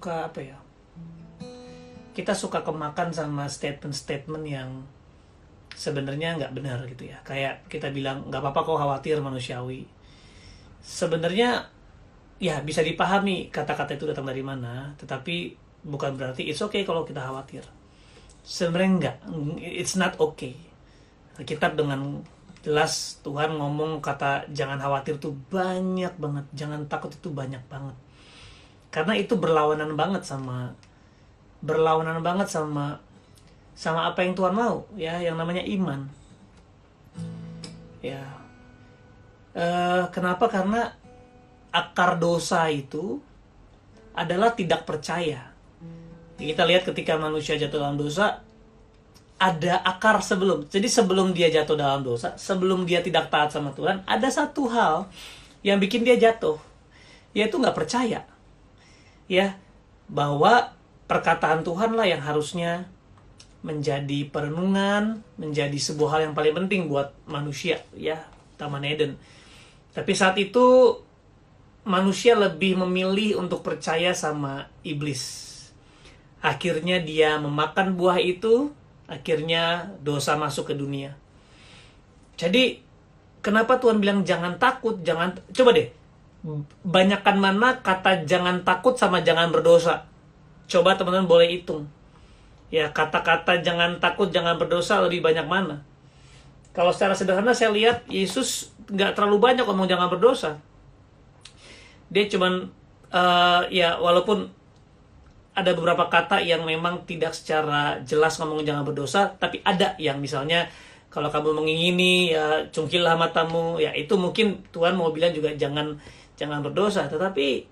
kita suka apa ya? Kita suka kemakan sama statement-statement yang sebenarnya nggak benar gitu ya. Kayak kita bilang nggak apa-apa kok khawatir manusiawi. Sebenarnya ya bisa dipahami kata-kata itu datang dari mana tetapi bukan berarti it's okay kalau kita khawatir. Sebenarnya enggak it's not okay. Kitab dengan jelas Tuhan ngomong kata jangan khawatir tuh banyak banget. Jangan takut itu banyak banget karena itu berlawanan banget sama berlawanan banget sama sama apa yang Tuhan mau ya yang namanya iman. Ya. Eh, kenapa? Karena akar dosa itu adalah tidak percaya. Kita lihat ketika manusia jatuh dalam dosa ada akar sebelum. Jadi sebelum dia jatuh dalam dosa sebelum dia tidak taat sama Tuhan ada satu hal yang bikin dia jatuh. Yaitu nggak percaya ya bahwa perkataan Tuhan lah yang harusnya menjadi perenungan menjadi sebuah hal yang paling penting buat manusia ya Taman Eden. Tapi saat itu manusia lebih memilih untuk percaya sama iblis. Akhirnya dia memakan buah itu akhirnya dosa masuk ke dunia. Jadi kenapa Tuhan bilang jangan takut jangan coba deh banyakkan mana kata jangan takut sama jangan berdosa. Coba teman-teman boleh hitung. Ya kata-kata jangan takut jangan berdosa lebih banyak mana? Kalau secara sederhana saya lihat Yesus nggak terlalu banyak ngomong jangan berdosa. Dia cuman uh, ya walaupun ada beberapa kata yang memang tidak secara jelas ngomong jangan berdosa tapi ada yang misalnya kalau kamu mengingini ya cungkilah matamu. Ya itu mungkin Tuhan mau bilang juga jangan jangan berdosa tetapi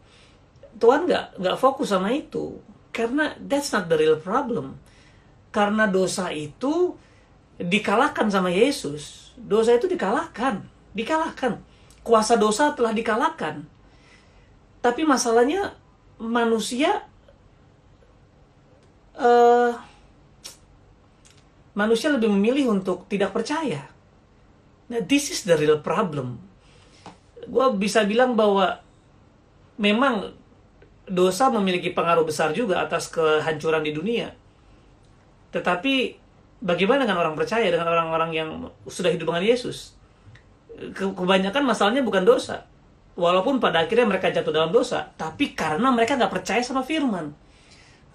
Tuhan nggak nggak fokus sama itu karena that's not the real problem karena dosa itu dikalahkan sama Yesus. Dosa itu dikalahkan, dikalahkan. Kuasa dosa telah dikalahkan. Tapi masalahnya manusia uh, manusia lebih memilih untuk tidak percaya. Nah, this is the real problem. Gue bisa bilang bahwa memang dosa memiliki pengaruh besar juga atas kehancuran di dunia. Tetapi bagaimana dengan orang percaya dengan orang-orang yang sudah hidup dengan Yesus? Kebanyakan masalahnya bukan dosa. Walaupun pada akhirnya mereka jatuh dalam dosa tapi karena mereka nggak percaya sama firman.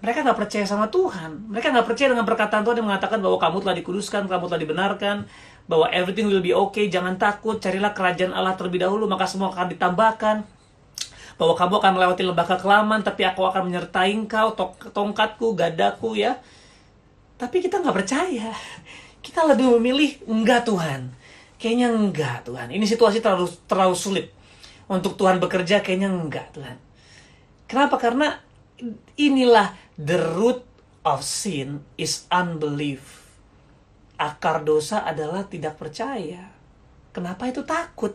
Mereka nggak percaya sama Tuhan. Mereka nggak percaya dengan perkataan Tuhan yang mengatakan bahwa kamu telah dikuduskan kamu telah dibenarkan bahwa everything will be okay jangan takut carilah kerajaan Allah terlebih dahulu maka semua akan ditambahkan bahwa kamu akan melewati lembah kekelaman tapi aku akan menyertai engkau tongkatku gadaku ya tapi kita nggak percaya. Kita lebih memilih enggak Tuhan. Kayaknya enggak Tuhan. Ini situasi terlalu terlalu sulit untuk Tuhan bekerja. Kayaknya enggak Tuhan. Kenapa? Karena inilah the root of sin is unbelief. Akar dosa adalah tidak percaya. Kenapa itu takut?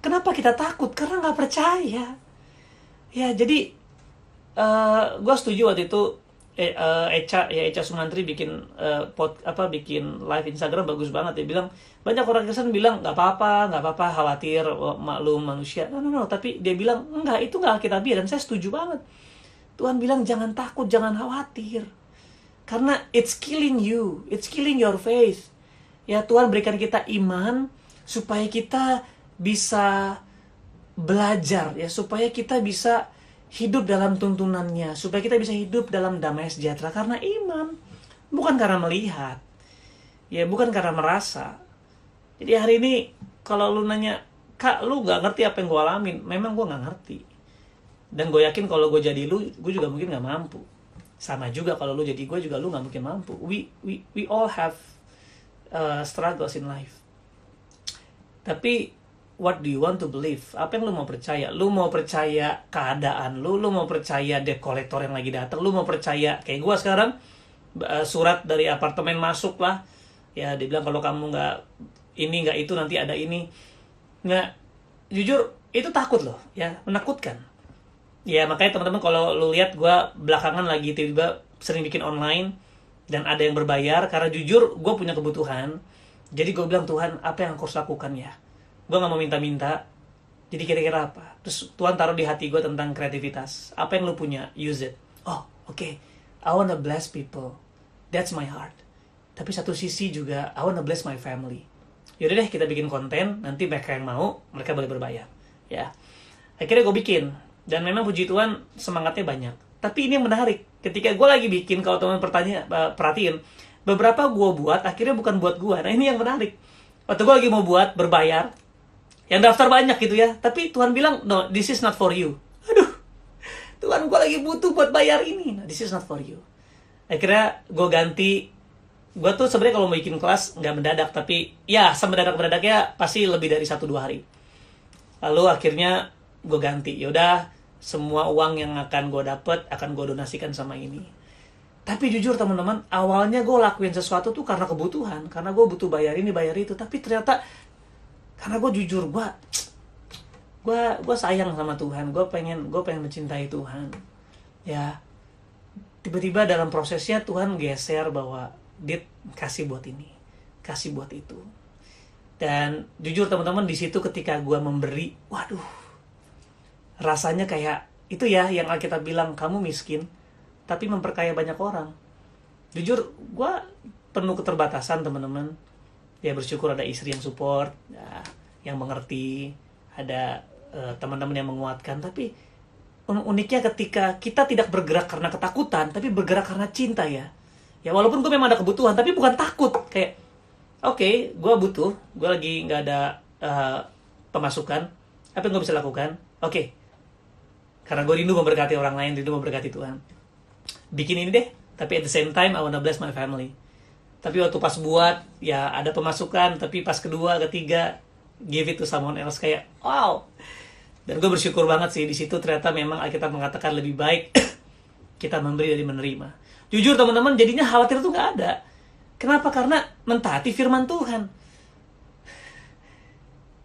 Kenapa kita takut? Karena nggak percaya. Ya, jadi uh, eh, gue setuju waktu itu eh, uh, Eca ya Eca Sumantri bikin uh, pot apa bikin live Instagram bagus banget dia bilang banyak orang Kristen bilang nggak apa-apa nggak apa-apa khawatir oh, maklum manusia no, no no tapi dia bilang enggak itu nggak kita biar dan saya setuju banget Tuhan bilang jangan takut jangan khawatir karena it's killing you it's killing your faith. Ya Tuhan berikan kita iman supaya kita bisa belajar ya supaya kita bisa hidup dalam tuntunannya supaya kita bisa hidup dalam damai sejahtera. Karena iman bukan karena melihat ya bukan karena merasa. Jadi hari ini kalau lu nanya kak lu gak ngerti apa yang gue alamin? Memang gue nggak ngerti. Dan gue yakin kalau gue jadi lu gue juga mungkin nggak mampu sama juga kalau lu jadi gue juga lu nggak mungkin mampu we we we all have uh, struggles in life tapi what do you want to believe? Apa yang lu mau percaya? Lu mau percaya keadaan lu, lu mau percaya debt collector yang lagi datang, lu mau percaya kayak gua sekarang uh, surat dari apartemen masuk lah. Ya, dia bilang kalau kamu nggak ini nggak itu nanti ada ini. Nggak jujur itu takut loh, ya menakutkan. Ya makanya teman-teman kalau lu lihat gua belakangan lagi tiba-tiba sering bikin online dan ada yang berbayar karena jujur gue punya kebutuhan. Jadi gue bilang Tuhan apa yang aku harus lakukan ya? gue nggak mau minta-minta Jadi kira-kira apa? Terus Tuhan taruh di hati gue tentang kreativitas. Apa yang lu punya? Use it. Oh, oke. Okay. I wanna bless people. That's my heart. Tapi satu sisi juga, I wanna bless my family. Yaudah deh, kita bikin konten. Nanti mereka yang mau, mereka boleh berbayar. Ya. Akhirnya gue bikin. Dan memang puji Tuhan, semangatnya banyak. Tapi ini yang menarik. Ketika gue lagi bikin, kalau teman pertanyaan, eh, perhatiin, beberapa gue buat, akhirnya bukan buat gue. Nah ini yang menarik. Waktu gue lagi mau buat, berbayar, yang daftar banyak gitu ya tapi Tuhan bilang no this is not for you aduh Tuhan gue lagi butuh buat bayar ini no, this is not for you akhirnya gue ganti gue tuh sebenarnya kalau mau bikin kelas nggak mendadak tapi ya semendadak mendadaknya pasti lebih dari satu dua hari lalu akhirnya gue ganti yaudah semua uang yang akan gue dapet akan gue donasikan sama ini. Tapi jujur teman-teman awalnya gue lakuin sesuatu tuh karena kebutuhan. Karena gue butuh bayar ini bayar itu. Tapi ternyata karena gue jujur gue gue gue sayang sama Tuhan. Gue pengen gue pengen mencintai Tuhan. Ya tiba-tiba dalam prosesnya Tuhan geser bahwa dia kasih buat ini kasih buat itu. Dan jujur teman-teman di situ ketika gue memberi waduh rasanya kayak itu ya yang Alkitab bilang kamu miskin tapi memperkaya banyak orang. Jujur gue penuh keterbatasan teman-teman. Ya bersyukur ada istri yang support ya, yang mengerti ada uh, teman-teman yang menguatkan. Tapi uniknya ketika kita tidak bergerak karena ketakutan tapi bergerak karena cinta ya. Ya walaupun gue memang ada kebutuhan tapi bukan takut. Kayak oke okay, gue butuh gue lagi nggak ada uh, pemasukan apa yang gue bisa lakukan? Oke. Karena gue rindu memberkati orang lain rindu memberkati Tuhan. Bikin ini deh tapi at the same time I wanna bless my family. Tapi waktu pas buat ya ada pemasukan tapi pas kedua ketiga give it to someone else kayak wow. Dan gue bersyukur banget sih di situ ternyata memang kita mengatakan lebih baik kita memberi dari menerima. Jujur teman-teman jadinya khawatir tuh nggak ada. Kenapa? Karena mentaati firman Tuhan.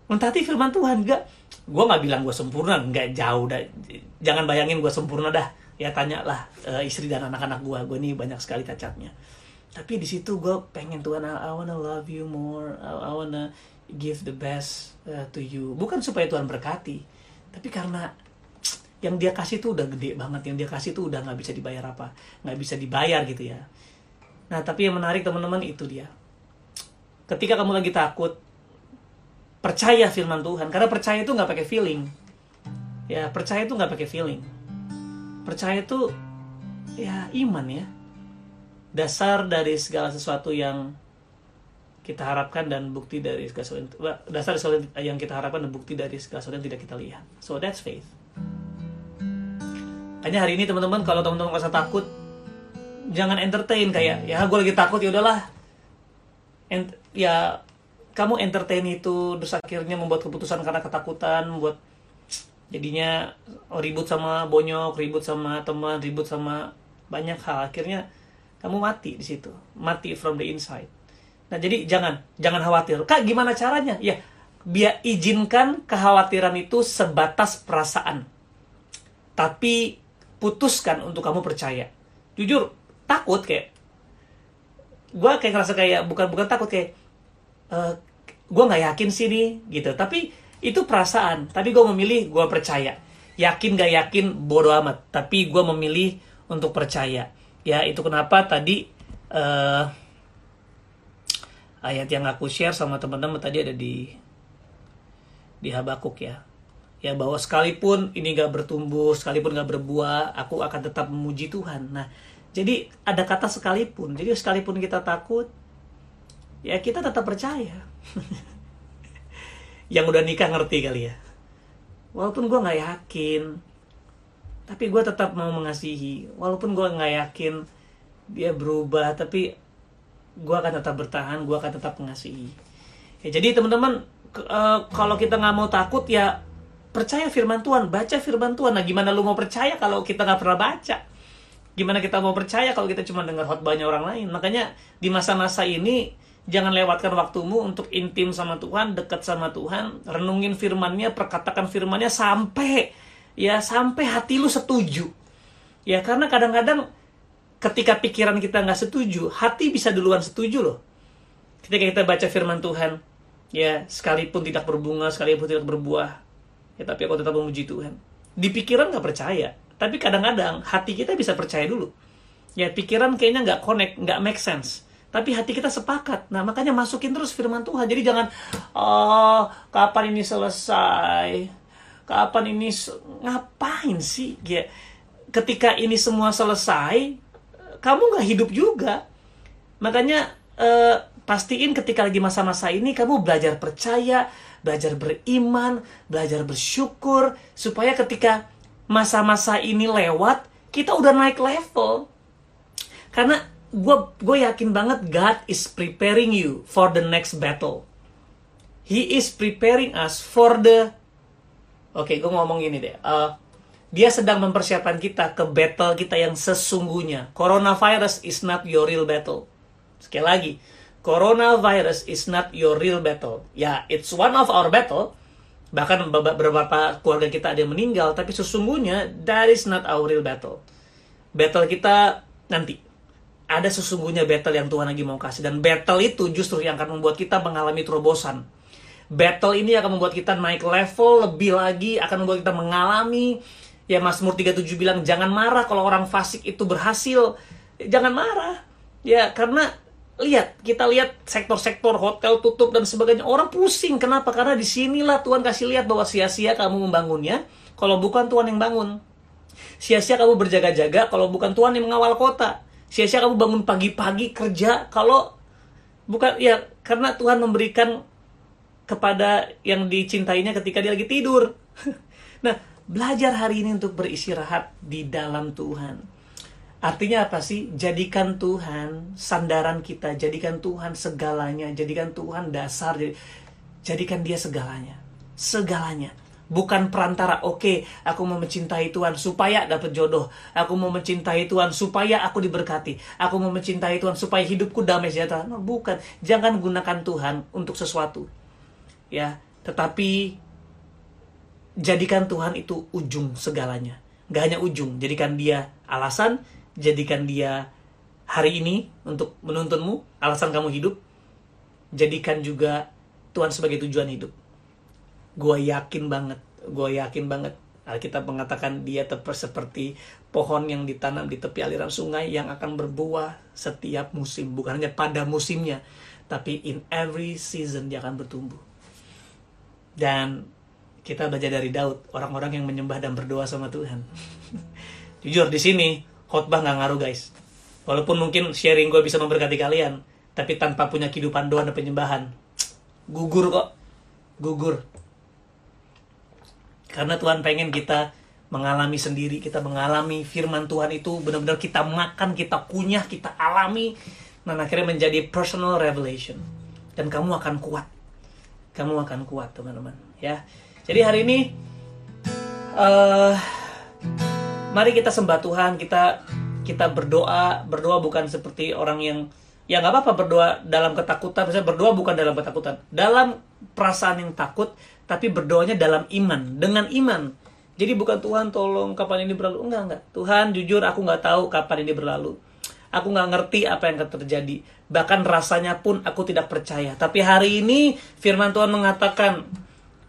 Mentaati firman Tuhan gak gue nggak bilang gue sempurna nggak jauh dah. Jangan bayangin gue sempurna dah. Ya tanyalah uh, istri dan anak-anak gue gue nih banyak sekali cacatnya. Tapi di situ gue pengen Tuhan I, I wanna love you more. I, I wanna give the best uh, to you. Bukan supaya Tuhan berkati tapi karena yang dia kasih tuh udah gede banget yang dia kasih tuh udah nggak bisa dibayar apa nggak bisa dibayar gitu ya. Nah tapi yang menarik teman-teman itu dia. Ketika kamu lagi takut percaya firman Tuhan karena percaya itu nggak pakai feeling ya percaya itu nggak pakai feeling percaya itu ya iman ya dasar dari segala sesuatu yang kita harapkan dan bukti dari segala sesuatu dasar sesuatu yang kita harapkan dan bukti dari segala sesuatu yang tidak kita lihat. So that's faith. Hanya hari ini teman-teman kalau teman-teman merasa takut jangan entertain kayak ya gue lagi takut ya udahlah. Ya kamu entertain itu terus akhirnya membuat keputusan karena ketakutan, membuat jadinya ribut sama bonyok, ribut sama teman, ribut sama banyak hal. Akhirnya kamu mati di situ mati from the inside. Nah jadi jangan jangan khawatir. Kak gimana caranya? Ya biar izinkan kekhawatiran itu sebatas perasaan. Tapi putuskan untuk kamu percaya. Jujur takut kayak gue kayak ngerasa kayak bukan bukan takut kayak eh, gue nggak yakin sih nih gitu. Tapi itu perasaan. Tapi gue memilih gue percaya. Yakin gak yakin bodoh amat. Tapi gue memilih untuk percaya. Ya itu kenapa tadi uh, ayat yang aku share sama teman-teman tadi ada di di Habakuk ya. Ya bahwa sekalipun ini gak bertumbuh sekalipun gak berbuah aku akan tetap memuji Tuhan. Nah jadi ada kata sekalipun. Jadi sekalipun kita takut ya kita tetap percaya. Yang udah nikah ngerti kali ya. Walaupun gue nggak yakin tapi gue tetap mau mengasihi. Walaupun gue nggak yakin dia berubah tapi gue akan tetap bertahan gue akan tetap mengasihi. Ya, jadi teman-teman uh, kalau kita nggak mau takut ya percaya firman Tuhan baca firman Tuhan. Nah gimana lu mau percaya kalau kita nggak pernah baca? Gimana kita mau percaya kalau kita cuma dengar khotbahnya orang lain? Makanya di masa-masa ini jangan lewatkan waktumu untuk intim sama Tuhan dekat sama Tuhan renungin firmannya perkatakan firmannya sampai ya sampai hati lu setuju ya karena kadang-kadang ketika pikiran kita nggak setuju hati bisa duluan setuju loh ketika kita baca firman Tuhan ya sekalipun tidak berbunga sekalipun tidak berbuah Ya, tapi aku tetap memuji Tuhan. Di pikiran nggak percaya, tapi kadang-kadang hati kita bisa percaya dulu. Ya pikiran kayaknya nggak connect, nggak make sense. Tapi hati kita sepakat. Nah makanya masukin terus firman Tuhan. Jadi jangan, oh kapan ini selesai? Kapan ini ngapain sih? Ya, ketika ini semua selesai, kamu nggak hidup juga. Makanya eh, pastiin ketika lagi masa-masa ini kamu belajar percaya, belajar beriman, belajar bersyukur, supaya ketika masa-masa ini lewat, kita udah naik level. Karena gue gue yakin banget God is preparing you for the next battle. He is preparing us for the Oke, okay, gue ngomong ini deh. Uh, dia sedang mempersiapkan kita ke battle kita yang sesungguhnya. Coronavirus is not your real battle. Sekali lagi, coronavirus is not your real battle. Ya, it's one of our battle. Bahkan beberapa keluarga kita ada yang meninggal, tapi sesungguhnya that is not our real battle. Battle kita nanti. Ada sesungguhnya battle yang Tuhan lagi mau kasih. Dan battle itu justru yang akan membuat kita mengalami terobosan. Battle ini akan membuat kita naik level lebih lagi, akan membuat kita mengalami ya Mazmur 37 bilang jangan marah kalau orang fasik itu berhasil. Jangan marah. Ya, karena lihat kita lihat sektor-sektor hotel tutup dan sebagainya orang pusing kenapa karena di sinilah Tuhan kasih lihat bahwa sia-sia kamu membangunnya kalau bukan Tuhan yang bangun sia-sia kamu berjaga-jaga kalau bukan Tuhan yang mengawal kota sia-sia kamu bangun pagi-pagi kerja kalau bukan ya karena Tuhan memberikan kepada yang dicintainya ketika dia lagi tidur nah belajar hari ini untuk beristirahat di dalam Tuhan Artinya apa sih? Jadikan Tuhan sandaran kita, jadikan Tuhan segalanya, jadikan Tuhan dasar, jadikan dia segalanya. Segalanya. Bukan perantara, oke, okay, aku mau mencintai Tuhan supaya dapat jodoh. Aku mau mencintai Tuhan supaya aku diberkati. Aku mau mencintai Tuhan supaya hidupku damai sejahtera. No, bukan. Jangan gunakan Tuhan untuk sesuatu. Ya, tetapi jadikan Tuhan itu ujung segalanya. Gak hanya ujung, jadikan dia alasan, jadikan dia hari ini untuk menuntunmu, alasan kamu hidup. Jadikan juga Tuhan sebagai tujuan hidup. Gue yakin banget, gue yakin banget. Alkitab mengatakan dia seperti pohon yang ditanam di tepi aliran sungai yang akan berbuah setiap musim. Bukan hanya pada musimnya, tapi in every season dia akan bertumbuh. Dan kita belajar dari Daud, orang-orang yang menyembah dan berdoa sama Tuhan. Jujur di sini, khotbah nggak ngaruh guys walaupun mungkin sharing gue bisa memberkati kalian tapi tanpa punya kehidupan doa dan penyembahan gugur kok gugur karena Tuhan pengen kita mengalami sendiri kita mengalami firman Tuhan itu benar-benar kita makan kita kunyah kita alami dan akhirnya menjadi personal revelation. Dan kamu akan kuat. Kamu akan kuat teman-teman ya. Jadi hari ini uh, mari kita sembah Tuhan kita kita berdoa. Berdoa bukan seperti orang yang ya nggak apa-apa berdoa dalam ketakutan. Misalnya berdoa bukan dalam ketakutan. Dalam perasaan yang takut tapi berdoanya dalam iman dengan iman jadi bukan Tuhan tolong kapan ini berlalu enggak enggak Tuhan jujur aku nggak tahu kapan ini berlalu aku nggak ngerti apa yang akan terjadi bahkan rasanya pun aku tidak percaya tapi hari ini firman Tuhan mengatakan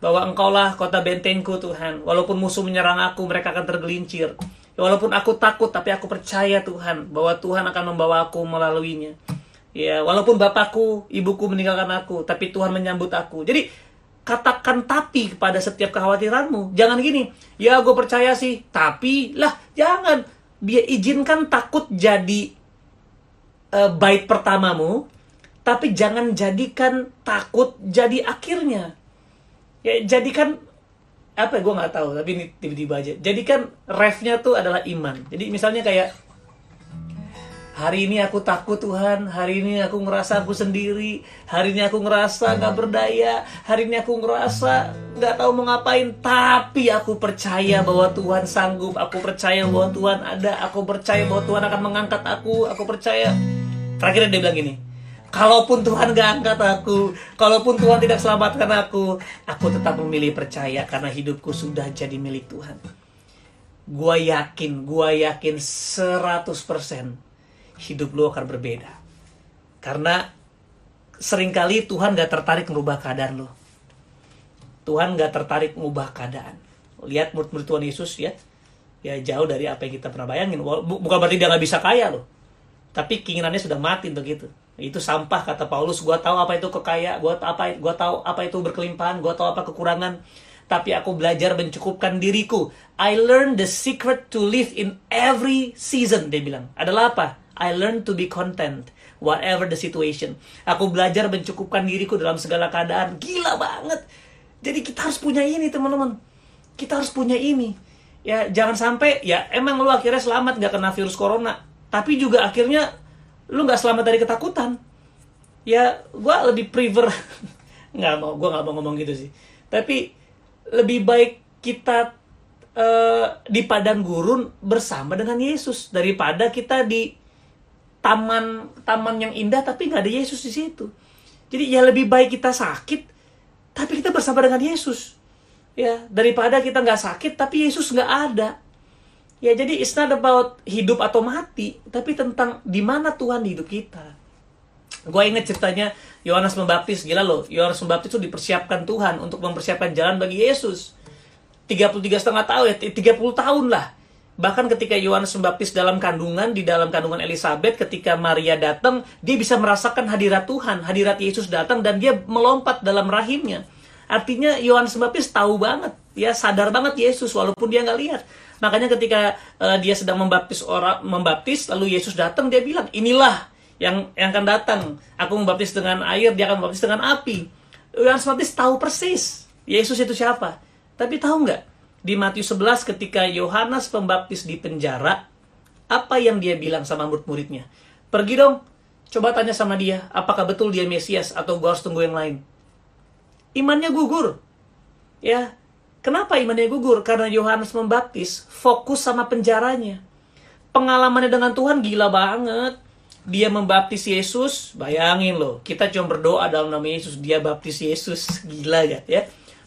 bahwa engkaulah kota bentengku Tuhan. Walaupun musuh menyerang aku, mereka akan tergelincir. Ya, walaupun aku takut, tapi aku percaya Tuhan bahwa Tuhan akan membawa aku melaluinya. Ya, walaupun bapakku, ibuku meninggalkan aku, tapi Tuhan menyambut aku. Jadi katakan tapi kepada setiap kekhawatiranmu. Jangan gini, ya gue percaya sih, tapi lah jangan. Biar izinkan takut jadi uh, bait pertamamu, tapi jangan jadikan takut jadi akhirnya ya jadikan apa gue nggak tahu tapi ini tiba-tiba aja jadikan refnya tuh adalah iman jadi misalnya kayak hari ini aku takut Tuhan. Hari ini aku ngerasa aku sendiri. Hari ini aku ngerasa nggak berdaya. Hari ini aku ngerasa nggak tahu mau ngapain. Tapi aku percaya bahwa Tuhan sanggup. Aku percaya bahwa Tuhan ada. Aku percaya bahwa Tuhan akan mengangkat aku. Aku percaya. Terakhir dia bilang gini Kalaupun Tuhan gak angkat aku, kalaupun Tuhan tidak selamatkan aku, aku tetap memilih percaya karena hidupku sudah jadi milik Tuhan. Gua yakin, gua yakin 100% hidup lu akan berbeda. Karena sering kali Tuhan gak tertarik merubah keadaan lu. Tuhan nggak tertarik mengubah keadaan. Lihat murid-murid Tuhan Yesus ya, ya jauh dari apa yang kita pernah bayangin. Bukan berarti dia nggak bisa kaya loh, tapi keinginannya sudah mati untuk itu. Itu sampah kata Paulus. Gua tahu apa itu kekaya, gua apa gua tahu apa itu berkelimpahan, gua tahu apa kekurangan. Tapi aku belajar mencukupkan diriku. I learn the secret to live in every season. Dia bilang. Adalah apa? I learn to be content whatever the situation. Aku belajar mencukupkan diriku dalam segala keadaan. Gila banget. Jadi kita harus punya ini teman-teman. Kita harus punya ini. Ya jangan sampai ya emang lu akhirnya selamat nggak kena virus corona. Tapi juga akhirnya lu nggak selamat dari ketakutan ya gue lebih prefer nggak mau gue nggak mau ngomong gitu sih tapi lebih baik kita uh, di padang gurun bersama dengan Yesus daripada kita di taman taman yang indah tapi nggak ada Yesus di situ jadi ya lebih baik kita sakit tapi kita bersama dengan Yesus ya daripada kita nggak sakit tapi Yesus nggak ada Ya jadi it's not about hidup atau mati, tapi tentang di mana Tuhan di hidup kita. Gue inget ceritanya Yohanes Pembaptis, gila loh. Yohanes Pembaptis itu dipersiapkan Tuhan untuk mempersiapkan jalan bagi Yesus. 33 setengah tahun ya, 30 tahun lah. Bahkan ketika Yohanes Pembaptis dalam kandungan, di dalam kandungan Elizabeth, ketika Maria datang, dia bisa merasakan hadirat Tuhan, hadirat Yesus datang, dan dia melompat dalam rahimnya. Artinya Yohanes Pembaptis tahu banget, ya sadar banget Yesus walaupun dia nggak lihat. Makanya ketika uh, dia sedang membaptis orang membaptis lalu Yesus datang dia bilang, "Inilah yang yang akan datang. Aku membaptis dengan air, dia akan membaptis dengan api." Yohanes Pembaptis tahu persis Yesus itu siapa. Tapi tahu nggak? Di Matius 11 ketika Yohanes Pembaptis di penjara, apa yang dia bilang sama murid-muridnya? Pergi dong, coba tanya sama dia, apakah betul dia Mesias atau gue harus tunggu yang lain? Imannya gugur. Ya, Kenapa imannya gugur? Karena Yohanes Membaptis fokus sama penjaranya. Pengalamannya dengan Tuhan gila banget. Dia membaptis Yesus, bayangin loh, kita cuma berdoa dalam nama Yesus, dia baptis Yesus, gila ya, ya.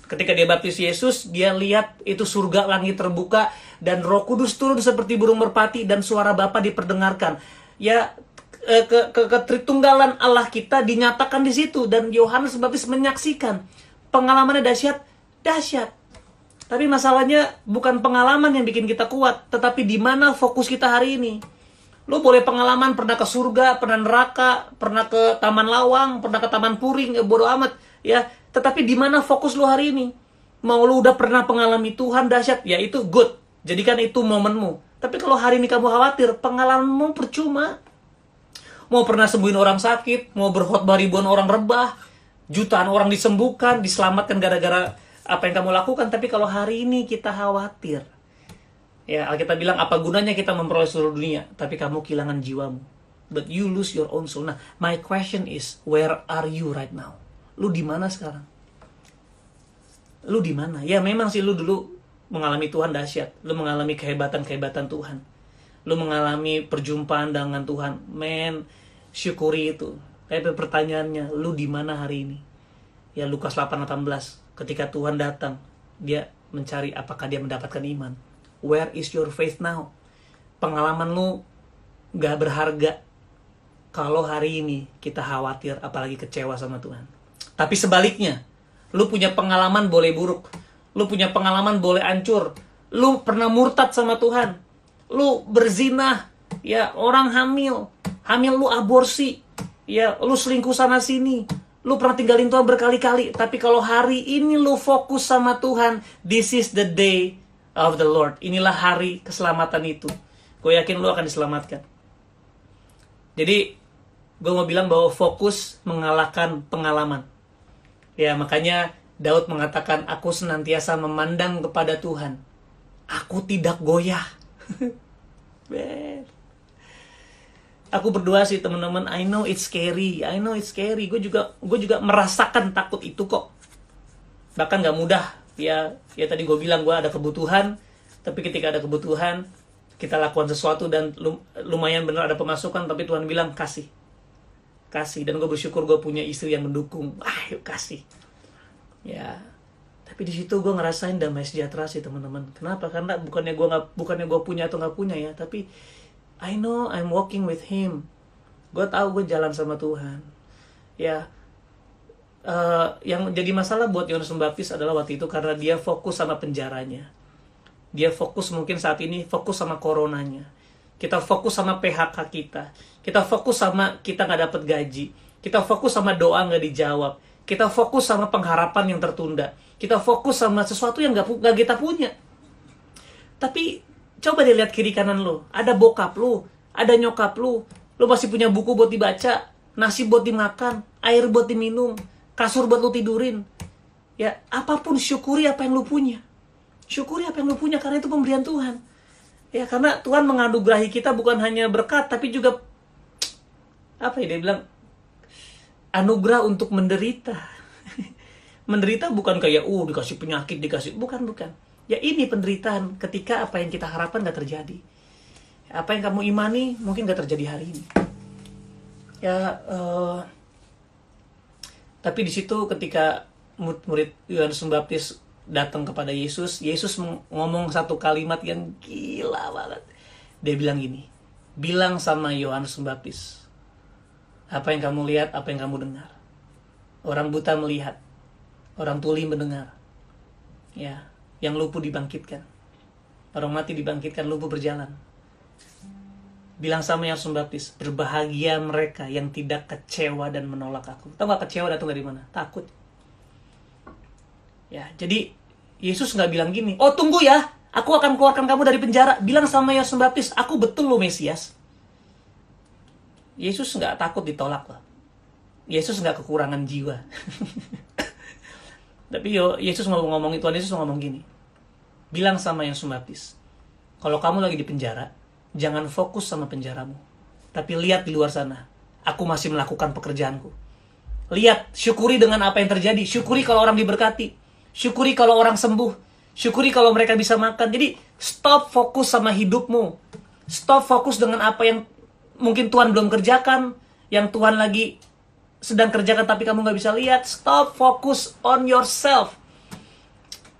Ketika dia baptis Yesus, dia lihat itu surga langit terbuka dan Roh Kudus turun seperti burung merpati dan suara Bapa diperdengarkan. Ya ke, ke, ke, ke Tritunggalan Allah kita dinyatakan di situ dan Yohanes Baptis menyaksikan pengalamannya dahsyat, dahsyat. Tapi masalahnya bukan pengalaman yang bikin kita kuat, tetapi di mana fokus kita hari ini. Lu boleh pengalaman pernah ke surga, pernah neraka, pernah ke taman lawang, pernah ke taman puring, ya bodo amat, ya. Tetapi di mana fokus lu hari ini? Mau lu udah pernah mengalami Tuhan dahsyat, ya itu good. Jadikan itu momenmu. Tapi kalau hari ini kamu khawatir, pengalamanmu percuma. Mau pernah sembuhin orang sakit, mau berkhotbah ribuan orang rebah, jutaan orang disembuhkan, diselamatkan gara-gara apa yang kamu lakukan, tapi kalau hari ini kita khawatir, ya kita bilang apa gunanya kita memperoleh seluruh dunia, tapi kamu kehilangan jiwamu. But you lose your own soul. Nah, my question is, where are you right now? Lu di mana sekarang? Lu di mana? Ya memang sih lu dulu mengalami Tuhan dahsyat. Lu mengalami kehebatan-kehebatan Tuhan. Lu mengalami perjumpaan dengan Tuhan. Men, syukuri itu. Tapi pertanyaannya, lu di mana hari ini? Ya Lukas 8:18 ketika Tuhan datang, dia mencari apakah dia mendapatkan iman. Where is your faith now? Pengalaman lu gak berharga kalau hari ini kita khawatir apalagi kecewa sama Tuhan. Tapi sebaliknya, lu punya pengalaman boleh buruk. Lu punya pengalaman boleh hancur. Lu pernah murtad sama Tuhan. Lu berzina, ya orang hamil. Hamil lu aborsi. Ya, lu selingkuh sana sini Lu pernah tinggalin Tuhan berkali-kali, tapi kalau hari ini lu fokus sama Tuhan, this is the day of the Lord. Inilah hari keselamatan itu. Gue yakin lu akan diselamatkan. Jadi, gue mau bilang bahwa fokus mengalahkan pengalaman. Ya, makanya Daud mengatakan, aku senantiasa memandang kepada Tuhan. Aku tidak goyah. aku berdoa sih teman-teman. I know it's scary. I know it's scary. Gue juga gue juga merasakan takut itu kok. Bahkan gak mudah. Ya ya tadi gue bilang gue ada kebutuhan. Tapi ketika ada kebutuhan kita lakukan sesuatu dan lumayan benar ada pemasukan. Tapi Tuhan bilang kasih kasih dan gue bersyukur gue punya istri yang mendukung ayo kasih ya tapi di situ gue ngerasain damai sejahtera sih teman-teman kenapa karena bukannya gue nggak bukannya gue punya atau nggak punya ya tapi I know I'm walking with Him. Gue tahu gue jalan sama Tuhan. Ya, uh, yang jadi masalah buat Yohanes Pembaptis adalah waktu itu karena dia fokus sama penjaranya. Dia fokus mungkin saat ini fokus sama coronanya. Kita fokus sama PHK kita. Kita fokus sama kita nggak dapat gaji. Kita fokus sama doa nggak dijawab. Kita fokus sama pengharapan yang tertunda. Kita fokus sama sesuatu yang nggak kita punya. Tapi coba dilihat kiri kanan lo. Ada bokap lo, ada nyokap lo. Lo masih punya buku buat dibaca, nasi buat dimakan, air buat diminum, kasur buat lo tidurin. Ya, apa pun syukuri apa yang lo punya. Syukuri apa yang lo punya karena itu pemberian Tuhan. Ya, karena Tuhan menganugerahi kita bukan hanya berkat tapi juga apa ya dia bilang anugerah untuk menderita. menderita bukan kayak uh dikasih penyakit dikasih bukan bukan. Ya ini penderitaan ketika apa yang kita harapkan gak terjadi. Apa yang kamu imani mungkin gak terjadi hari ini. Ya uh, tapi di situ ketika murid Yohanes Pembaptis datang kepada Yesus, Yesus ngomong satu kalimat yang gila banget. Dia bilang gini, bilang sama Yohanes Pembaptis, apa yang kamu lihat, apa yang kamu dengar. Orang buta melihat, orang tuli mendengar. Ya, yang lumpuh dibangkitkan. Orang mati dibangkitkan, lumpuh berjalan. Bilang sama yang Baptis, berbahagia mereka yang tidak kecewa dan menolak aku. Tahu gak kecewa datang dari mana? Takut. Ya, jadi Yesus nggak bilang gini, oh tunggu ya, aku akan keluarkan kamu dari penjara. Bilang sama Yohanes Baptis, aku betul lo Mesias. Yesus nggak takut ditolak loh. Yesus nggak kekurangan jiwa. Tapi yo Yesus mau ngomong Tuhan Yesus mau ngomong gini. Bilang sama yang sumbaptis. Kalau kamu lagi di penjara, jangan fokus sama penjaramu. Tapi lihat di luar sana. Aku masih melakukan pekerjaanku. Lihat, syukuri dengan apa yang terjadi. Syukuri kalau orang diberkati. Syukuri kalau orang sembuh. Syukuri kalau mereka bisa makan. Jadi, stop fokus sama hidupmu. Stop fokus dengan apa yang mungkin Tuhan belum kerjakan, yang Tuhan lagi sedang kerjakan tapi kamu nggak bisa lihat. Stop focus on yourself.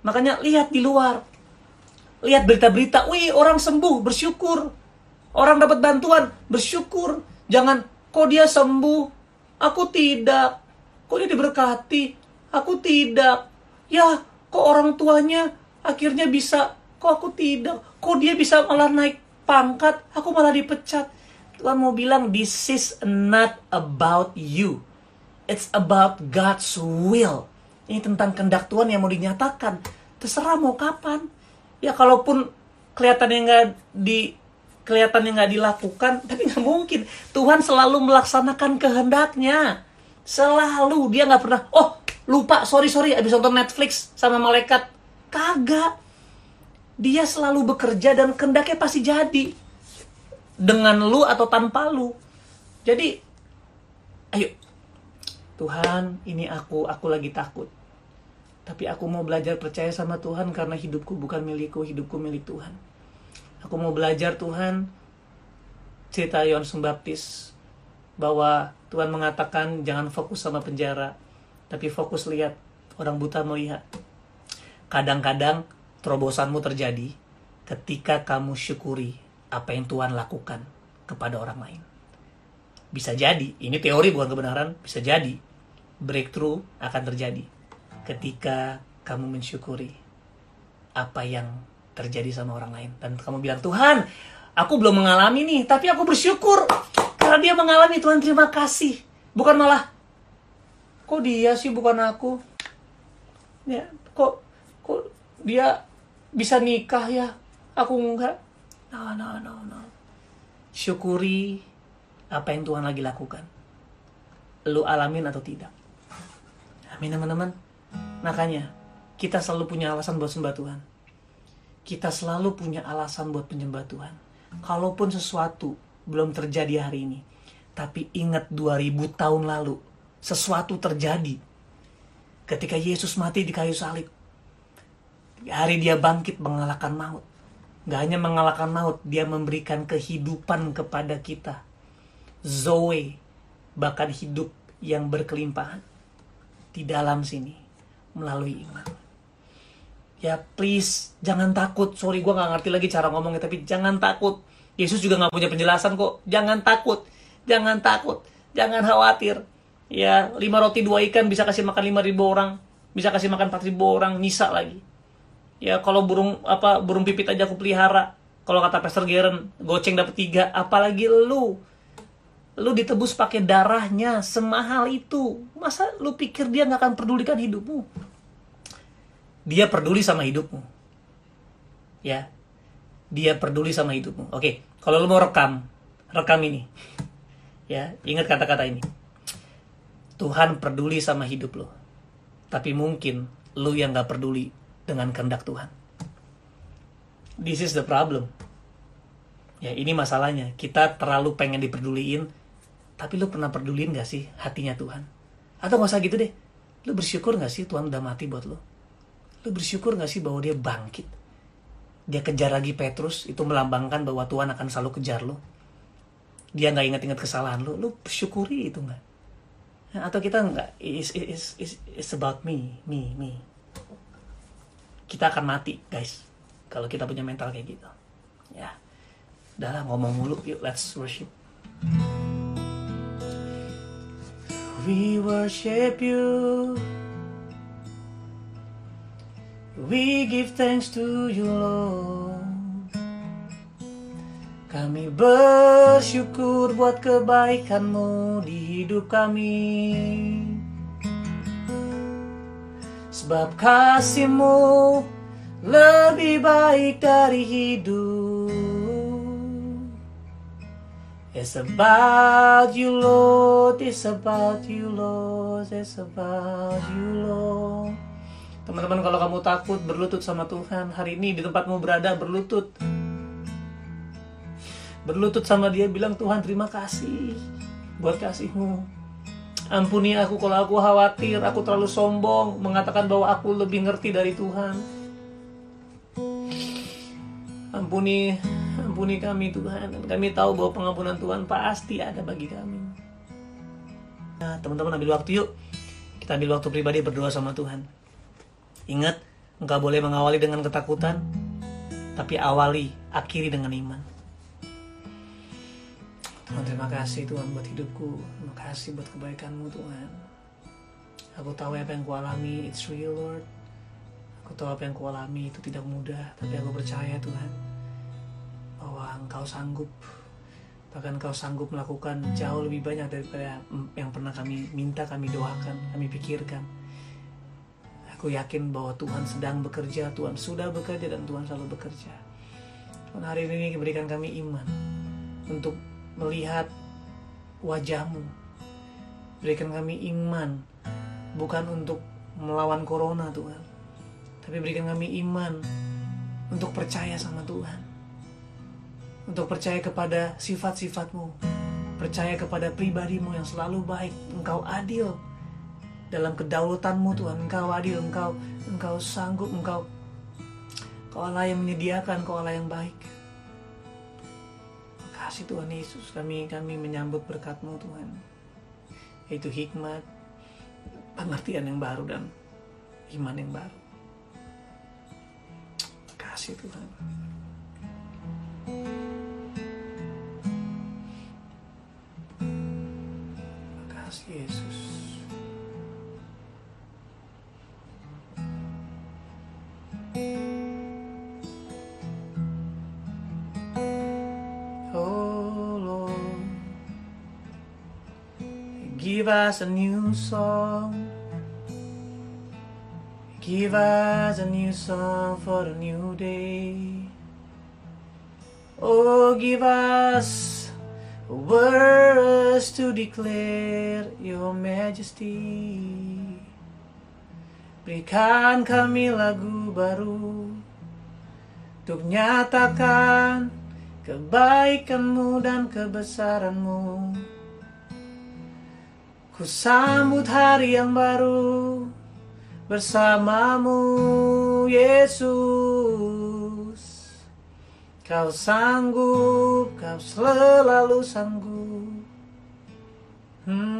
Makanya lihat di luar. Lihat berita-berita, wih orang sembuh, bersyukur. Orang dapat bantuan, bersyukur. Jangan, kok dia sembuh, aku tidak. Kok dia diberkati, aku tidak. Ya, kok orang tuanya akhirnya bisa, kok aku tidak. Kok dia bisa malah naik pangkat, aku malah dipecat Tuhan mau bilang this is not about you. It's about God's will. Ini tentang kehendak Tuhan yang mau dinyatakan. Terserah mau kapan. Ya kalaupun kelihatannya nggak di kelihatannya nggak dilakukan, tapi nggak mungkin. Tuhan selalu melaksanakan kehendaknya. Selalu dia nggak pernah. Oh lupa, sorry sorry, abis nonton Netflix sama malaikat. Kagak. Dia selalu bekerja dan kehendaknya pasti jadi dengan lu atau tanpa lu. Jadi, ayo, Tuhan, ini aku, aku lagi takut. Tapi aku mau belajar percaya sama Tuhan karena hidupku bukan milikku, hidupku milik Tuhan. Aku mau belajar Tuhan, cerita Yohanes Pembaptis, bahwa Tuhan mengatakan jangan fokus sama penjara, tapi fokus lihat orang buta melihat. Kadang-kadang terobosanmu terjadi ketika kamu syukuri apa yang Tuhan lakukan kepada orang lain. Bisa jadi, ini teori bukan kebenaran, bisa jadi breakthrough akan terjadi ketika kamu mensyukuri apa yang terjadi sama orang lain dan kamu bilang Tuhan, aku belum mengalami nih, tapi aku bersyukur karena dia mengalami Tuhan terima kasih. Bukan malah kok dia sih bukan aku. Ya, kok kok dia bisa nikah ya, aku enggak No, no, no, no. Syukuri apa yang Tuhan lagi lakukan. Lu alamin atau tidak. Amin teman-teman. Makanya kita selalu punya alasan buat sembah Tuhan. Kita selalu punya alasan buat penyembah Tuhan. Kalaupun sesuatu belum terjadi hari ini, tapi ingat 2000 tahun lalu, sesuatu terjadi ketika Yesus mati di kayu salib. Hari dia bangkit mengalahkan maut. Gak hanya mengalahkan maut, dia memberikan kehidupan kepada kita. Zoe, bahkan hidup yang berkelimpahan di dalam sini melalui iman. Ya please, jangan takut. Sorry gue gak ngerti lagi cara ngomongnya, tapi jangan takut. Yesus juga gak punya penjelasan kok. Jangan takut, jangan takut, jangan khawatir. Ya, lima roti dua ikan bisa kasih makan lima ribu orang, bisa kasih makan empat ribu orang, nyisa lagi. Ya, kalau burung apa burung pipit aja aku pelihara. Kalau kata Pastor Geren, goceng dapat tiga, apalagi lu. Lu ditebus pakai darahnya, semahal itu. Masa lu pikir dia nggak akan pedulikan hidupmu? Dia peduli sama hidupmu. Ya, dia peduli sama hidupmu. Oke, kalau lu mau rekam, rekam ini. Ya, ingat kata-kata ini. Tuhan peduli sama hidup lo. Tapi mungkin lu yang gak peduli dengan kehendak Tuhan. This is the problem. Ya ini masalahnya. Kita terlalu pengen diperduliin. Tapi lu pernah peduliin gak sih hatinya Tuhan? Atau gak usah gitu deh. Lu bersyukur gak sih Tuhan udah mati buat lu? Lu bersyukur gak sih bahwa dia bangkit? Dia kejar lagi Petrus. Itu melambangkan bahwa Tuhan akan selalu kejar lu. Dia gak ingat-ingat kesalahan lu. Lu bersyukuri itu gak? atau kita nggak is is is is about me me me kita akan mati guys. Kalau kita punya mental kayak gitu. Ya. Udah ngomong mulu. Yuk let's worship. We worship you. We give thanks to you Lord. Kami bersyukur buat kebaikanmu di hidup kami Sebab kasihmu lebih baik dari hidup. It's about you Lord, it's about you Lord, it's about you Lord. Teman-teman kalau kamu takut berlutut sama Tuhan Hari ini di tempatmu berada berlutut. Berlutut sama dia bilang Tuhan terima kasih buat kasihmu ampuni aku kalau aku khawatir aku terlalu sombong mengatakan bahwa aku lebih ngerti dari Tuhan. Ampuni ampuni kami Tuhan. Kami tahu bahwa pengampunan Tuhan pasti ada bagi kami. Nah teman-teman ambil waktu yuk. Kita ambil waktu pribadi berdoa sama Tuhan. Ingat engkau boleh mengawali dengan ketakutan tapi awali akhiri dengan iman Tuhan terima kasih Tuhan buat hidupku. Terima kasih buat kebaikanmu Tuhan. Aku tahu apa yang kualami It's real Lord. Aku tahu apa yang kualami itu tidak mudah Tapi aku percaya Tuhan Bahwa engkau sanggup. Bahkan engkau sanggup melakukan jauh lebih banyak daripada yang pernah kami minta, kami doakan, kami pikirkan. Aku yakin bahwa Tuhan sedang bekerja, Tuhan sudah bekerja dan Tuhan selalu bekerja. Tuhan hari ini berikan kami iman untuk melihat wajahmu. Berikan kami iman, bukan untuk melawan corona Tuhan. Tapi berikan kami iman untuk percaya sama Tuhan. Untuk percaya kepada sifat-sifatmu. Percaya kepada pribadimu yang selalu baik. Engkau adil. Dalam kedaulatanmu Tuhan. Engkau adil. Engkau engkau sanggup. Engkau, engkau Allah yang menyediakan. Engkau Allah yang baik kasih Tuhan Yesus kami kami menyambut berkatmu Tuhan. Yaitu hikmat pengertian yang baru dan iman yang baru. Kasih Tuhan. Kasih Yesus us a new song. Give us a new song for a new day. Oh, give us words to declare your majesty. Berikan kami lagu baru untuk nyatakan kebaikanmu dan kebesaranmu. Ku sambut hari yang baru bersamamu Yesus Kau sanggup, kau selalu sanggup hmm.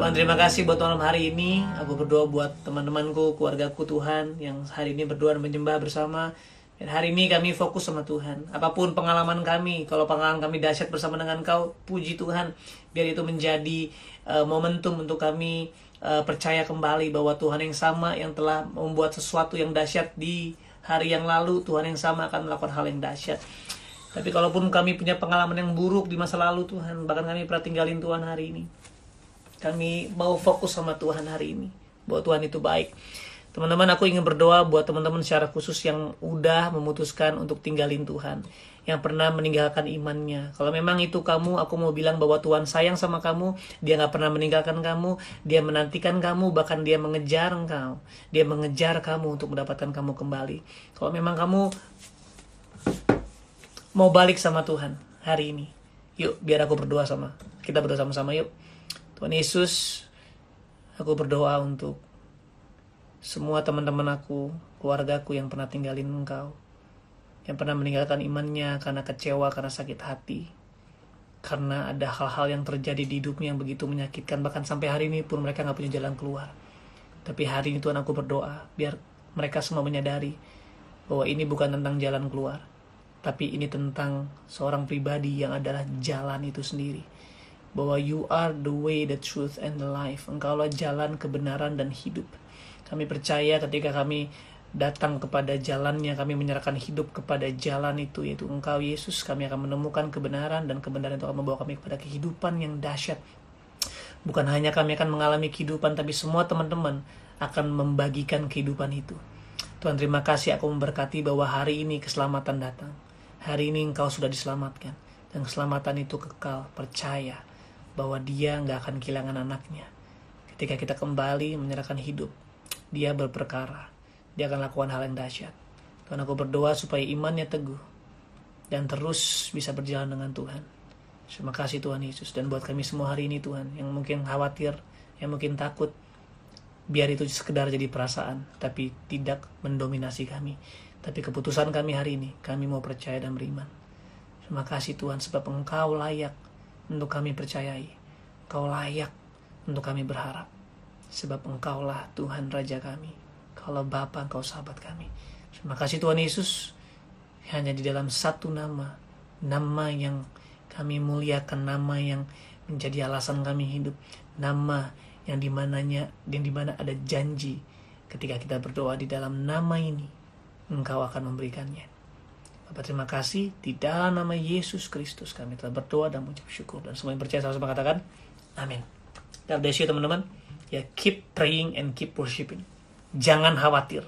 Tuhan terima kasih buat malam hari ini. Aku berdoa buat teman-temanku, keluargaku Tuhan yang hari ini berdoa dan menyembah bersama. Dan hari ini kami fokus sama Tuhan. Apa pun pengalaman kami, kalau pengalaman kami dahsyat bersama dengan Kau, puji Tuhan. Biar itu menjadi uh, momentum untuk kami uh, percaya kembali bahwa Tuhan yang sama yang telah membuat sesuatu yang dahsyat di hari yang lalu, Tuhan yang sama akan melakukan hal yang dahsyat. Tapi kalaupun kami punya pengalaman yang buruk di masa lalu Tuhan, bahkan kami pernah tinggalin Tuhan hari ini. Kami mau fokus sama Tuhan hari ini. Bahwa Tuhan itu baik. Teman-teman, aku ingin berdoa buat teman-teman secara khusus yang udah memutuskan untuk tinggalin Tuhan. Yang pernah meninggalkan imannya. Kalau memang itu kamu, aku mau bilang bahwa Tuhan sayang sama kamu. Dia gak pernah meninggalkan kamu. Dia menantikan kamu, bahkan dia mengejar engkau. Dia mengejar kamu untuk mendapatkan kamu kembali. Kalau memang kamu mau balik sama Tuhan hari ini. Yuk, biar aku berdoa sama. Kita berdoa sama-sama yuk. Tuhan Yesus, aku berdoa untuk semua teman-teman aku, keluargaku yang pernah tinggalin engkau, yang pernah meninggalkan imannya karena kecewa, karena sakit hati, karena ada hal-hal yang terjadi di hidupnya yang begitu menyakitkan, bahkan sampai hari ini pun mereka nggak punya jalan keluar. Tapi hari ini Tuhan aku berdoa, biar mereka semua menyadari bahwa ini bukan tentang jalan keluar, tapi ini tentang seorang pribadi yang adalah jalan itu sendiri. Bahwa you are the way, the truth, and the life. Engkaulah jalan kebenaran dan hidup kami percaya ketika kami datang kepada jalannya, kami menyerahkan hidup kepada jalan itu, yaitu Engkau Yesus, kami akan menemukan kebenaran dan kebenaran itu akan membawa kami kepada kehidupan yang dahsyat. Bukan hanya kami akan mengalami kehidupan, tapi semua teman-teman akan membagikan kehidupan itu. Tuhan terima kasih aku memberkati bahwa hari ini keselamatan datang. Hari ini engkau sudah diselamatkan. Dan keselamatan itu kekal, percaya bahwa dia nggak akan kehilangan anaknya. Ketika kita kembali menyerahkan hidup dia berperkara. Dia akan lakukan hal yang dahsyat. Tuhan aku berdoa supaya imannya teguh dan terus bisa berjalan dengan Tuhan. Terima kasih Tuhan Yesus dan buat kami semua hari ini Tuhan yang mungkin khawatir, yang mungkin takut, biar itu sekedar jadi perasaan, tapi tidak mendominasi kami. Tapi keputusan kami hari ini, kami mau percaya dan beriman. Terima kasih Tuhan sebab Engkau layak untuk kami percayai. Engkau layak untuk kami berharap. Sebab engkaulah Tuhan Raja kami. Kalau Bapa engkau sahabat kami. Terima kasih Tuhan Yesus. Hanya di dalam satu nama. Nama yang kami muliakan. Nama yang menjadi alasan kami hidup. Nama yang di mananya, yang di mana ada janji. Ketika kita berdoa di dalam nama ini. Engkau akan memberikannya. Bapak terima kasih. Di dalam nama Yesus Kristus kami telah berdoa dan mengucap syukur dan semua yang percaya sama-sama katakan amin. God bless you teman-teman. Ya keep praying and keep worshiping. Jangan khawatir